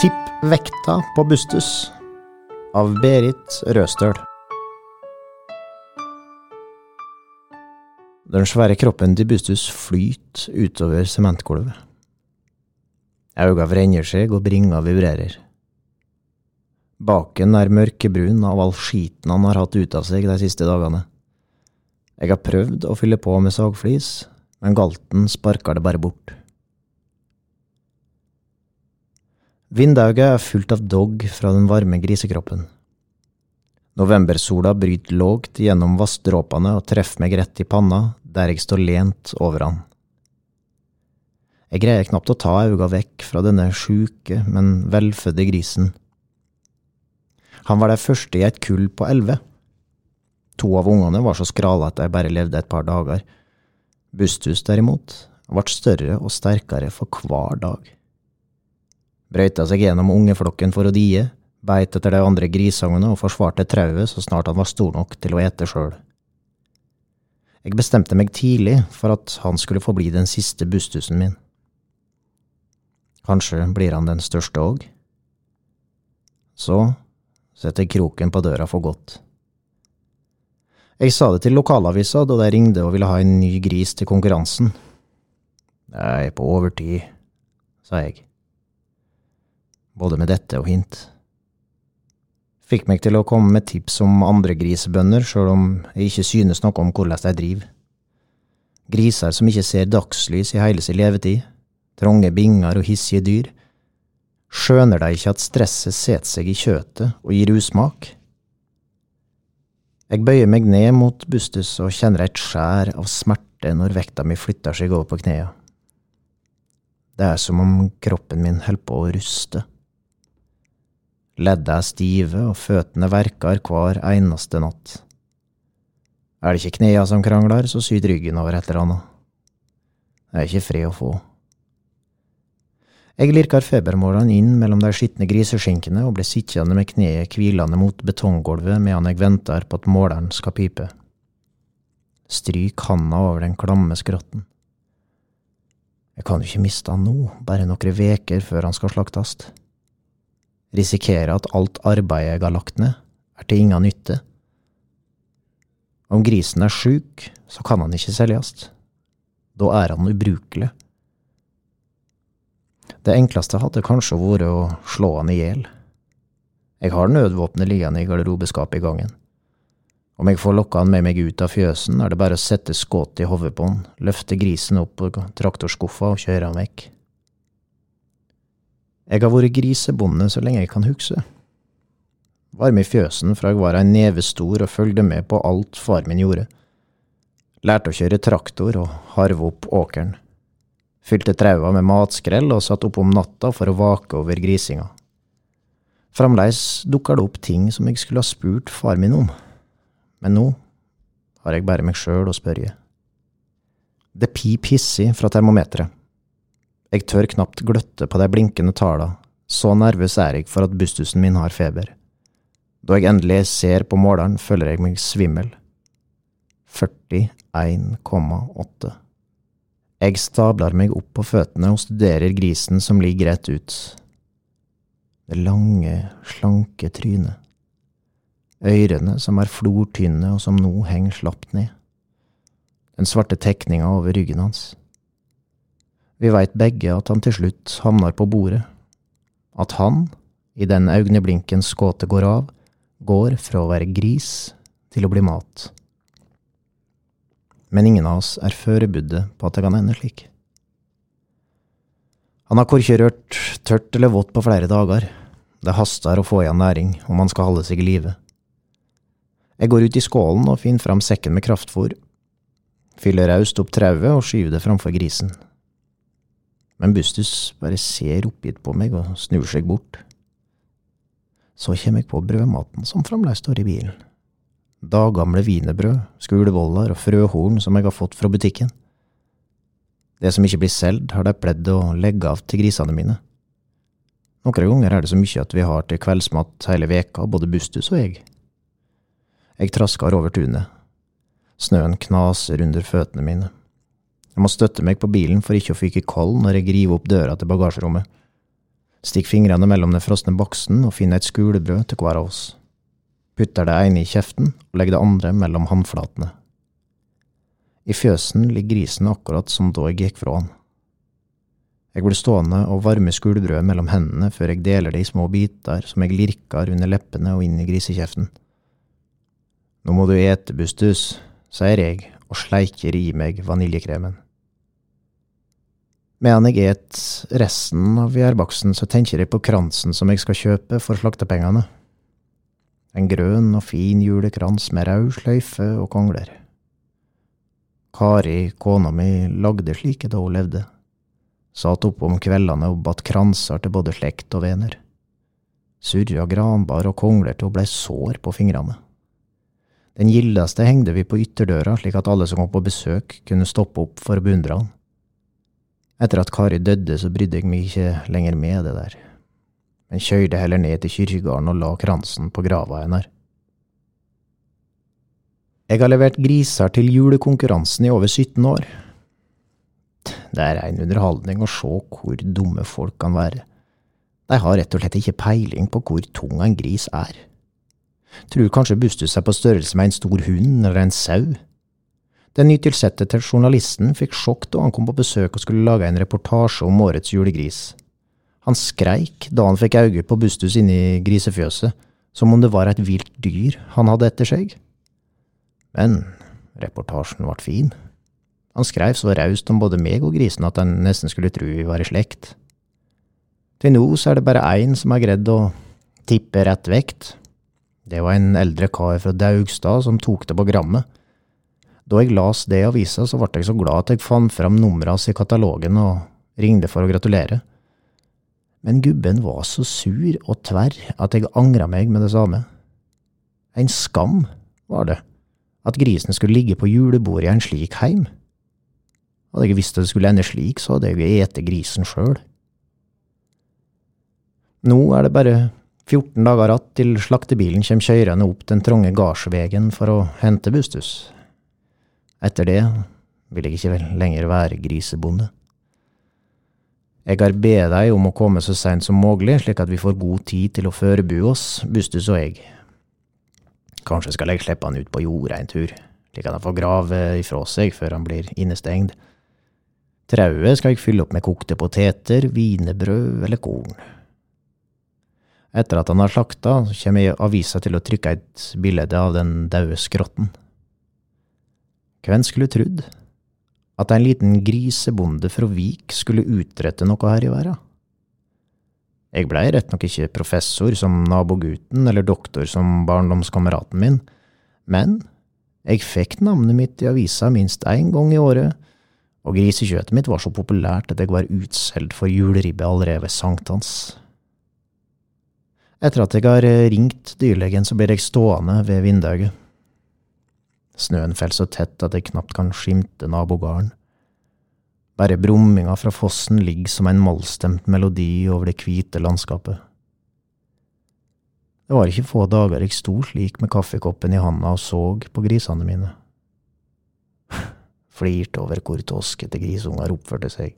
Tipp vekta på Bustus av Berit Røstøl. Den svære kroppen til Bustus flyter utover sementgulvet. Øynene vrenger seg og bringa vibrerer. Baken er mørkebrun av all skiten han har hatt ut av seg de siste dagene. Jeg har prøvd å fylle på med sagflis, men galten sparker det bare bort. Vindauget er fullt av dogg fra den varme grisekroppen. Novembersola bryter lågt gjennom vassdråpene og treffer meg rett i panna, der jeg står lent over han. Jeg greier knapt å ta auga vekk fra denne sjuke, men velfødde grisen. Han var den første i et kull på elleve. To av ungene var så skrale at de bare levde et par dager. Bustus, derimot, ble større og sterkere for hver dag. Brøyta seg gjennom ungeflokken for å die, beit etter de andre grisungene og forsvarte trauet så snart han var stor nok til å ete sjøl. Jeg bestemte meg tidlig for at han skulle få bli den siste bustusen min. Kanskje blir han den største òg? Så setter kroken på døra for godt. Jeg sa det til lokalavisa da de ringte og ville ha en ny gris til konkurransen. Nei, på overtid, sa jeg. Både med dette og hint. Fikk meg til å komme med tips om andre grisebønder, sjøl om jeg ikke synes noe om hvordan de driver. Griser som ikke ser dagslys i hele sin levetid, trange binger og hissige dyr. Skjønner de ikke at stresset setter seg i kjøtet og gir usmak? Jeg bøyer meg ned mot Bustus og kjenner et skjær av smerte når vekta mi flytter seg over på knærne. Det er som om kroppen min holder på å ruste. Ledda er stive og føttene verker hver eneste natt. Er det ikke knea som krangler, så syr ryggen over et eller annet. Det er ikke fred å få. Jeg lirker febermålene inn mellom de skitne griseskinkene og blir sittende med kneet hvilende mot betonggulvet medan jeg venter på at måleren skal pipe. Stryk handa over den klamme skrotten. Jeg kan jo ikke miste han nå, bare noen veker før han skal slaktes. Risikere at alt arbeidet jeg har lagt ned, er til inga nytte. Om grisen er sjuk, så kan han ikke selges. Da er han ubrukelig. Det enkleste hadde kanskje vært å slå han i hjel. Jeg har nødvåpenet liggende i garderobeskapet i gangen. Om jeg får lokka han med meg ut av fjøsen, er det bare å sette skuddet i hodet på han, løfte grisen opp på traktorskuffa og kjøre han vekk. Jeg har vært grisebonde så lenge jeg kan huske. Var i fjøsen fra jeg var en neve stor og følgde med på alt far min gjorde. Lærte å kjøre traktor og harve opp åkeren. Fylte traua med matskrell og satt opp om natta for å vake over grisinga. Fremdeles dukker det opp ting som jeg skulle ha spurt far min om, men nå har jeg bare meg sjøl å spørre. Det pip hissig fra termometeret. Jeg tør knapt gløtte på de blinkende tala, så nervøs er jeg for at bustusen min har feber. Da jeg endelig ser på måleren, føler jeg meg svimmel. 41,8. Jeg stabler meg opp på føttene og studerer grisen som ligger rett ut. Det lange, slanke trynet. Ørene som er flortynne og som nå henger slapt ned. Den svarte tekninga over ryggen hans. Vi veit begge at han til slutt havner på bordet. At han, i den øyeblinken skuddet går av, går fra å være gris til å bli mat men ingen av oss er forberedt på at det kan ende slik. Han har korkje rørt tørt eller vått på flere dager. Det haster å få igjen næring om han skal holde seg i live. Jeg går ut i skålen og finner fram sekken med kraftfôr, fyller raust opp trauet og skyver det framfor grisen. Men Bustus bare ser oppgitt på meg og snur seg bort. Så kommer jeg på brødmaten som fremdeles står i bilen daggamle wienerbrød, skulevoller og frøhorn som jeg har fått fra butikken. Det som ikke blir solgt, har de pledd å legge av til grisene mine. Noen ganger er det så mye at vi har til kveldsmat hele veka, både Bustus og jeg. Jeg trasker over tunet. Snøen knaser under føttene mine. Jeg må støtte meg på bilen for ikke å fyke kold når jeg river opp døra til bagasjerommet. Stikk fingrene mellom den frosne boksen og finn et skulebrød til hver av oss. Putter det ene i kjeften og legger det andre mellom håndflatene. I fjøsen ligger grisen akkurat som da jeg gikk fra han. Jeg blir stående og varme skulebrødet mellom hendene før jeg deler det i små biter som jeg lirker under leppene og inn i grisekjeften. Nå må du ete, Bustus, sier jeg og sleiker i meg vaniljekremen. Medan jeg et resten av gjærbaksten, så tenker jeg på kransen som jeg skal kjøpe for slaktepengene. En grønn og fin julekrans med rød sløyfe og kongler. Kari, kona mi, lagde slike da hun levde. Satt oppe om kveldene og batt kranser til både slekt og venner. Surra granbar og kongler til hun blei sår på fingrene. Den gildeste hengde vi på ytterdøra, slik at alle som kom på besøk, kunne stoppe opp for å beundre han. Etter at Kari døde, så brydde jeg meg ikke lenger med det der, men kjørte heller ned til kirkegården og la kransen på grava hennes. Jeg har levert griser til julekonkurransen i over 17 år. Det er en underholdning å se hvor dumme folk kan være. De har rett og slett ikke peiling på hvor tung en gris er. Tror kanskje Bustus er på størrelse med en stor hund eller en sau. Den nytilsatte journalisten fikk sjokk da han kom på besøk og skulle lage en reportasje om årets julegris. Han skreik da han fikk øye på Bustus inne i grisefjøset, som om det var et vilt dyr han hadde etter seg. Men reportasjen ble fin. Han skreiv så raust om både meg og grisen at en nesten skulle tro vi var i slekt. Til nå så er det bare én som har greid å tippe rett vekt. Det var en eldre kar fra Daugstad som tok det på grammet. Da jeg las det i avisa, så ble jeg så glad at jeg fant fram numrene i katalogen og ringte for å gratulere. Men gubben var så sur og tverr at jeg angra meg med det samme. En skam, var det, at grisen skulle ligge på julebordet i en slik heim. Hadde jeg visst at det skulle ende slik, så hadde jeg jo ete grisen sjøl. Nå er det bare 14 dager att til slaktebilen kommer kjørende opp den trange gardsvegen for å hente Bustus. Etter det vil jeg ikke lenger være grisebonde. Jeg har bedt deg om å komme så seint som mulig, slik at vi får god tid til å forberede oss, Bustus og jeg. Kanskje skal jeg slippe han ut på jorda en tur, slik at han får grave ifra seg før han blir innestengt. Trauet skal jeg fylle opp med kokte poteter, wienerbrød eller korn. Etter at han har slakta, kommer avisa til å trykke et bilde av den døde skrotten. Hvem skulle trodd at en liten grisebonde fra Vik skulle utrette noe her i verden? Jeg blei rett nok ikke professor som nabogutten eller doktor som barndomskameraten min, men jeg fikk navnet mitt i avisa minst én gang i året, og grisekjøttet mitt var så populært at jeg var utsolgt for juleribbe allerede ved sankthans. Etter at jeg har ringt dyrlegen, så blir jeg stående ved vinduet. Snøen faller så tett at jeg knapt kan skimte nabogården. Bare brumminga fra fossen ligger som en mollstemt melodi over det hvite landskapet. Det var ikke få dager jeg sto slik med kaffekoppen i handa og så på grisene mine. Flirte over hvor toskete grisunger oppførte seg,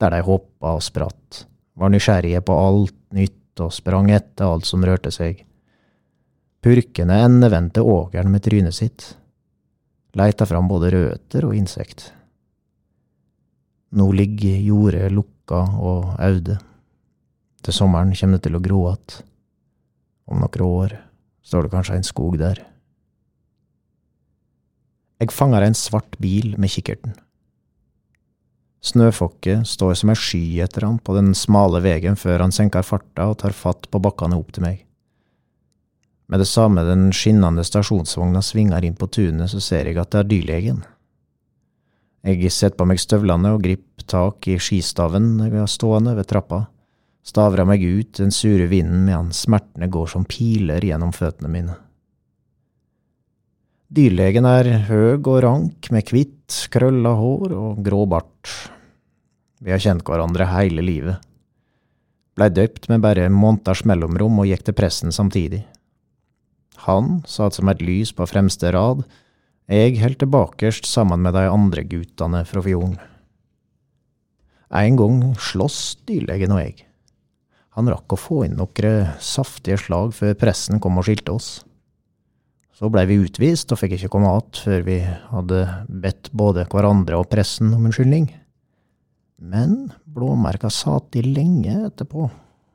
der de hoppa og spratt, var nysgjerrige på alt nytt og sprang etter alt som rørte seg. Purkene endevendte åkeren med trynet sitt leita fram både røtter og insekt. Nå ligger jordet lukka og aude. Til sommeren kommer det til å gro att. Om noen år står det kanskje en skog der. Jeg fanger en svart bil med kikkerten. Snøfokket står som ei sky etter han på den smale veien før han senker farta og tar fatt på bakkene opp til meg. Med det samme den skinnende stasjonsvogna svinger inn på tunet, så ser jeg at det er dyrlegen. Jeg setter på meg støvlene og griper tak i skistaven jeg har stående ved trappa, stavrer meg ut den sure vinden medan smertene går som piler gjennom føttene mine. Dyrlegen er høg og rank med hvitt, krølla hår og grå bart. Vi har kjent hverandre hele livet. Blei døpt med bare måneders mellomrom og gikk til pressen samtidig. Han satt som et lys på fremste rad, jeg helt bakerst sammen med de andre guttene fra fjorden. En gang sloss dyrlegen og jeg. Han rakk å få inn noen saftige slag før pressen kom og skilte oss. Så ble vi utvist og fikk ikke komme att før vi hadde bedt både hverandre og pressen om unnskyldning. Men blåmerka satt i lenge etterpå,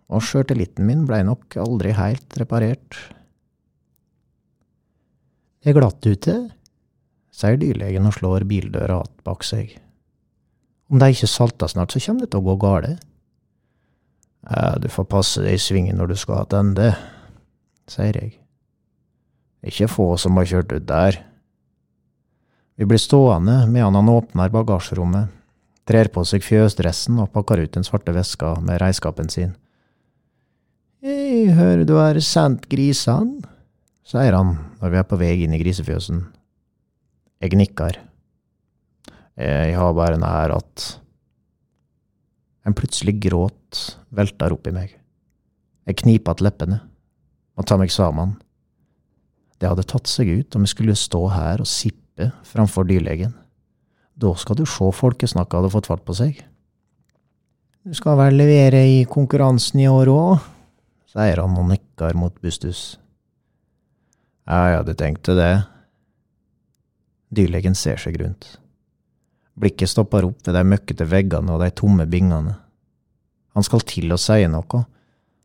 og sjøltilliten min blei nok aldri heilt reparert. Det er glatt ute, sier dyrlegen og slår bildøra att bak seg. Om de ikke salter snart, så kommer det til å gå gale. Ja, du får passe deg i svingen når du skal attende, sier jeg. Ikke få som har kjørt ut der. Vi blir stående medan han åpner bagasjerommet, trer på seg fjøsdressen og pakker ut den svarte veska med reiskapen sin. Jeg hører du har sendt grisene, sier han når vi er på vei inn i grisefjøsen. Jeg nikker. Jeg har bare en ære at En plutselig gråt velter opp i meg. Jeg kniper att leppene, og tar meg sammen. Det hadde tatt seg ut om jeg skulle stå her og sippe framfor dyrlegen. Da skal du se folkesnakket hadde fått fart på seg. Du skal vel levere i konkurransen i år òg, sier han og nikker mot Bustus. Ja, jeg hadde tenkt til det. Dyrlegen ser seg rundt. Blikket stopper opp ved de møkkete veggene og de tomme bingene. Han skal til å si noe,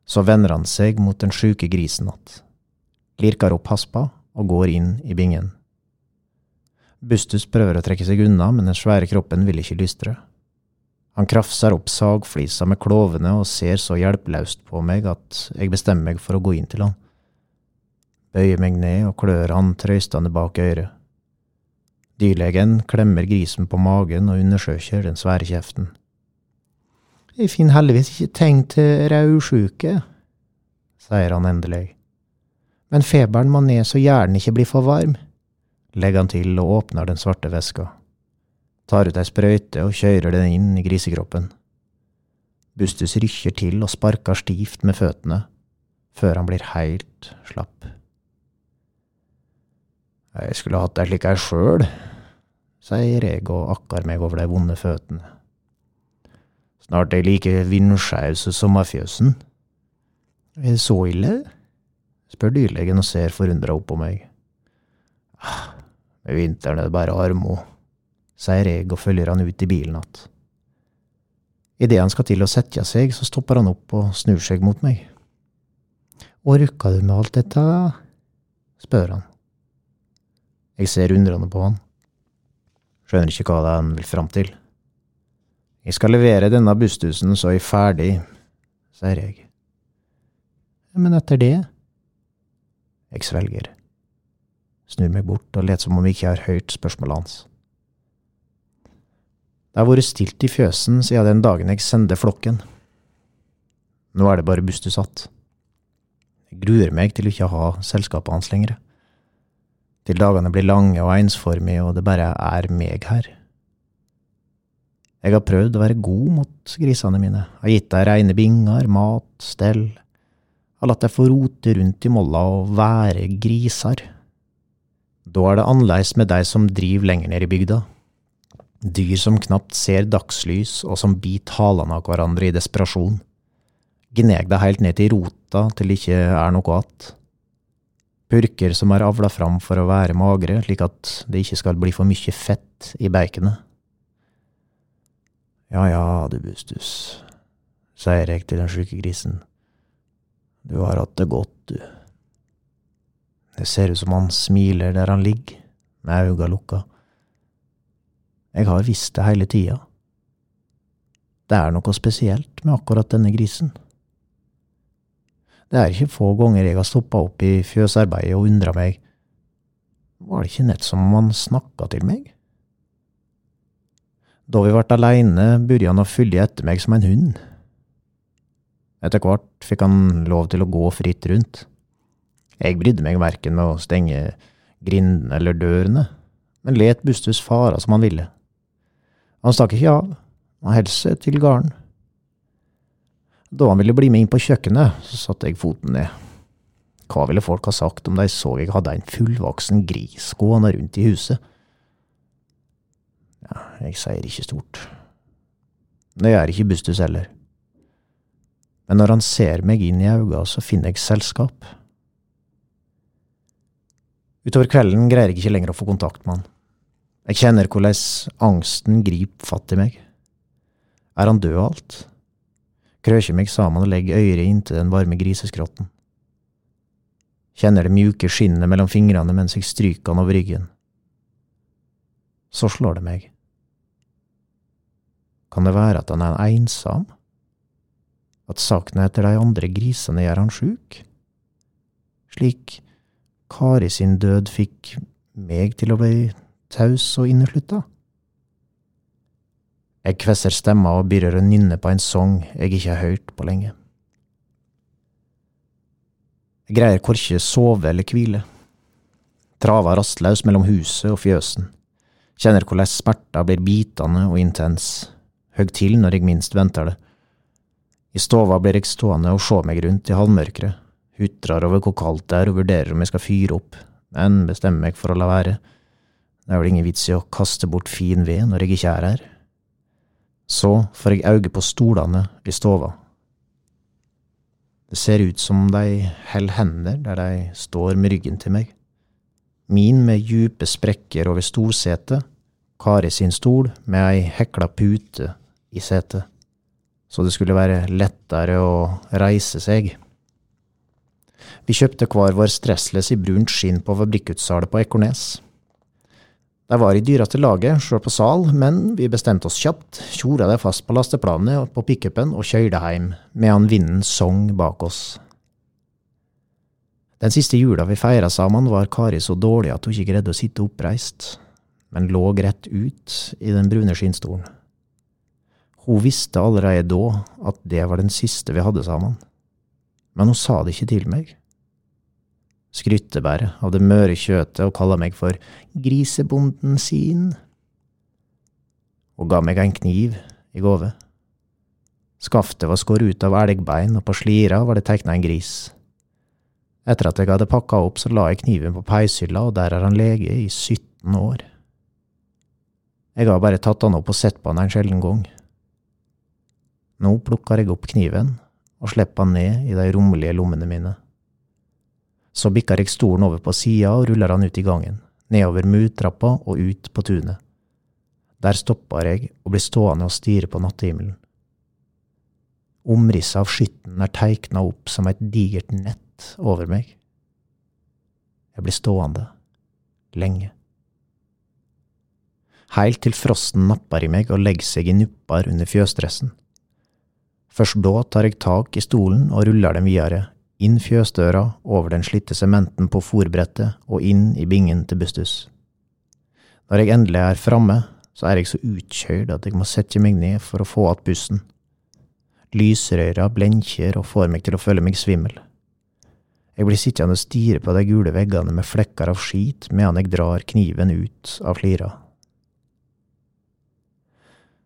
så vender han seg mot den sjuke grisen att, lirker opp haspa og går inn i bingen. Bustus prøver å trekke seg unna, men den svære kroppen vil ikke lystre. Han krafser opp sagflisa med klovene og ser så hjelpeløst på meg at jeg bestemmer meg for å gå inn til han. Bøyer meg ned og klør han trøystende bak øret. Dyrlegen klemmer grisen på magen og undersøker den svære kjeften. Jeg finner heldigvis ikke tegn til raudsjuke, sier han endelig. Men feberen må ned så hjernen ikke blir for varm, legger han til og åpner den svarte veska. Tar ut ei sprøyte og kjører den inn i grisekroppen. Bustus rykker til og sparker stivt med føttene, før han blir heilt slapp. Jeg skulle hatt ei slik ei sjøl, sier jeg og akkar meg over de vonde føttene. Snart er jeg like vindskeiv som sommerfjøsen. Er det så ille? Spør dyrlegen og ser forundra opp på meg. Ah, med vinteren er det bare armo, sier jeg og følger han ut i bilen att. Idet han skal til å sette seg, så stopper han opp og snur seg mot meg. Orka du med alt dette? spør han. Jeg ser undrende på han. Skjønner ikke hva det er han vil fram til. Jeg skal levere denne busstusen så jeg er ferdig, sier jeg. Men etter det? Jeg svelger. Snur meg bort og let som om jeg ikke har hørt spørsmålet hans. Det har vært stilt i fjøsen siden den dagen jeg sendte flokken. Nå er det bare Bustus att. Jeg gruer meg til ikke å ha selskapet hans lenger til dagene blir lange og ensformige og det bare er meg her. Jeg har prøvd å være god mot grisene mine, har gitt dem reine binger, mat, stell, har latt deg få rote rundt i molla og være grisar. Da er det annerledes med de som driver lenger ned i bygda. Dyr som knapt ser dagslys og som biter halene av hverandre i desperasjon. Gneg deg helt ned til rota til det ikke er noe att. Purker som er avla fram for å være magre, slik at det ikke skal bli for mye fett i baconet. Ja ja, du Bustus, sier jeg til den sjuke grisen. Du har hatt det godt, du. Det ser ut som han smiler der han ligger, med øynene lukka. Jeg har visst det hele tida. Det er noe spesielt med akkurat denne grisen. Det er ikke få ganger jeg har stoppa opp i fjøsarbeidet og undra meg, var det ikke nett som om han snakka til meg? Da vi ble aleine, begynte han å følge etter meg som en hund. Etter hvert fikk han lov til å gå fritt rundt. Jeg brydde meg verken med å stenge grindene eller dørene, men let Bustus fara som han ville. Han stakk ikke av, han heldt til gården. Da han ville bli med inn på kjøkkenet, så satte jeg foten ned. Hva ville folk ha sagt om de så jeg hadde en fullvoksen gris gående rundt i huset? Ja, jeg sier ikke stort. Det er ikke Bustus heller. Men når han ser meg inn i øynene, så finner jeg selskap. Utover kvelden greier jeg ikke lenger å få kontakt med han. Jeg kjenner hvordan angsten griper fatt i meg. Er han død og alt? Krøker meg sammen og legger øret inntil den varme griseskrotten. Kjenner det mjuke skinnet mellom fingrene mens jeg stryker han over ryggen. Så slår det meg. Kan det være at han er ensom? At sakene etter de andre grisene gjør han sjuk? Slik Kari sin død fikk meg til å bli taus og inneslutta? Jeg kvesser stemma og begynner å nynne på en sang jeg ikke har hørt på lenge. Jeg greier korkje sove eller hvile. Traver rastløs mellom huset og fjøsen. Kjenner hvordan smerta blir bitende og intens. Høgg til når jeg minst venter det. I stova blir jeg stående og se meg rundt i halvmørket, hutrer over hvor kaldt det er og vurderer om jeg skal fyre opp, men bestemmer meg for å la være. Det er vel ingen vits i å kaste bort fin ved når jeg ikke er her. Så får jeg øye på stolene i stova. Det ser ut som de holder hender der de står med ryggen til meg. Min med djupe sprekker over stolsetet, Kari sin stol med ei hekla pute i setet så det skulle være lettere å reise seg. Vi kjøpte hver vår stressless i brunt skinn på fabrikkutsalget på Ekornes. De var i dyreste laget, sjøl på sal, men vi bestemte oss kjapt, tjora det fast på lasteplanet på pickupen og kjørte hjem, medan vinden sang bak oss. Den siste jula vi feira sammen, var Kari så dårlig at hun ikke greide å sitte oppreist, men lå rett ut i den brune skinnstolen. Hun visste allerede da at det var den siste vi hadde sammen, men hun sa det ikke til meg. Skrytte bare av det møre kjøtet og kalla meg for grisebonden sin. Hun ga meg en kniv i gave. Skaftet var skåret ut av elgbein, og på slira var det tegna en gris. Etter at jeg hadde pakka opp, så la jeg kniven på peishylla, og der er han lege i 17 år. Jeg har bare tatt han opp og sett på han en sjelden gang. Nå plukker jeg opp kniven og slipper den ned i de rommelige lommene mine. Så bikker jeg stolen over på sida og ruller den ut i gangen, nedover murtrappa og ut på tunet. Der stopper jeg og blir stående og stirre på nattehimmelen. Omrisset av skytten er teikna opp som et digert nett over meg. Jeg blir stående lenge. Heilt til frosten napper i meg og legger seg i nupper under fjøsdressen. Først da tar jeg tak i stolen og ruller den videre, inn fjøsdøra, over den slitte sementen på fòrbrettet og inn i bingen til Bustus. Når jeg endelig er framme, så er jeg så utkjørt at jeg må sette meg ned for å få att bussen. Lysrøyra blenkjer og får meg til å føle meg svimmel. Jeg blir sittende og stirre på de gule veggene med flekker av skit medan jeg drar kniven ut av flira.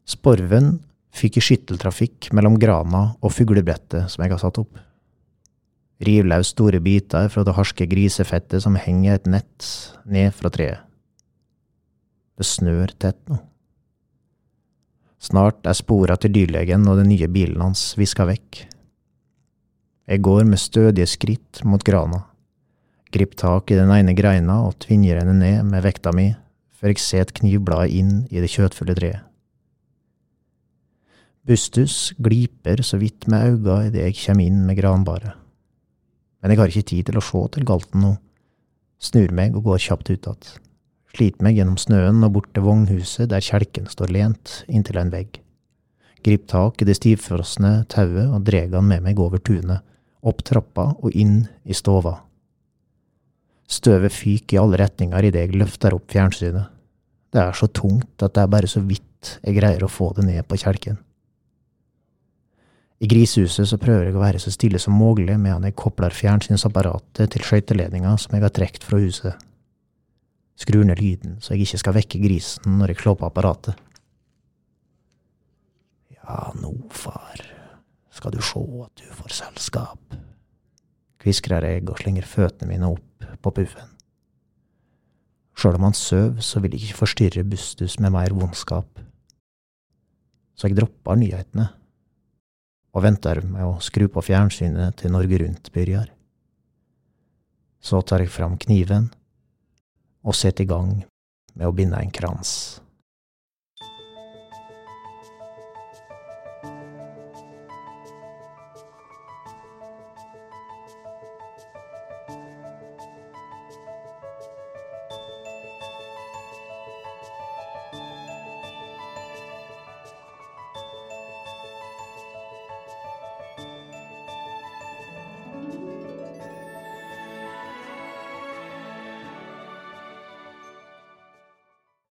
Sporven fikk i skytteltrafikk mellom grana og fuglebrettet som jeg har satt opp. Riv løs store biter fra det harske grisefettet som henger et nett ned fra treet. Det snør tett nå. Snart er spora til dyrlegen og den nye bilen hans viska vekk. Jeg går med stødige skritt mot grana, griper tak i den ene greina og tvinger henne ned med vekta mi før jeg ser et knivblad inn i det kjøttfulle treet. Bustus gliper så vidt med auga idet jeg kommer inn med granbaret. Men jeg har ikke tid til å se til galten nå. Snur meg og går kjapt ut att. Sliter meg gjennom snøen og bort til vognhuset der kjelken står lent inntil en vegg. Grip tak i det stivfrosne tauet og dreg han med meg over tunet, opp trappa og inn i stova. Støvet fyker i alle retninger idet jeg løfter opp fjernsynet. Det er så tungt at det er bare så vidt jeg greier å få det ned på kjelken. I grisehuset så prøver jeg å være så stille som mulig medan jeg kobler fjernsynsapparatet til skøyteledninga som jeg har trukket fra huset. Skrur ned lyden så jeg ikke skal vekke grisen når jeg slår på apparatet. Ja, nå, far, skal du sjå at du får selskap, kviskrer jeg og slenger føttene mine opp på puffen. Sjøl om han søv, så vil jeg ikke forstyrre Bustus med mer vondskap. Så jeg dropper nyhetene og venter med å skru på fjernsynet til Norge Rundt begynner. Så tar jeg fram kniven og setter i gang med å binde en krans.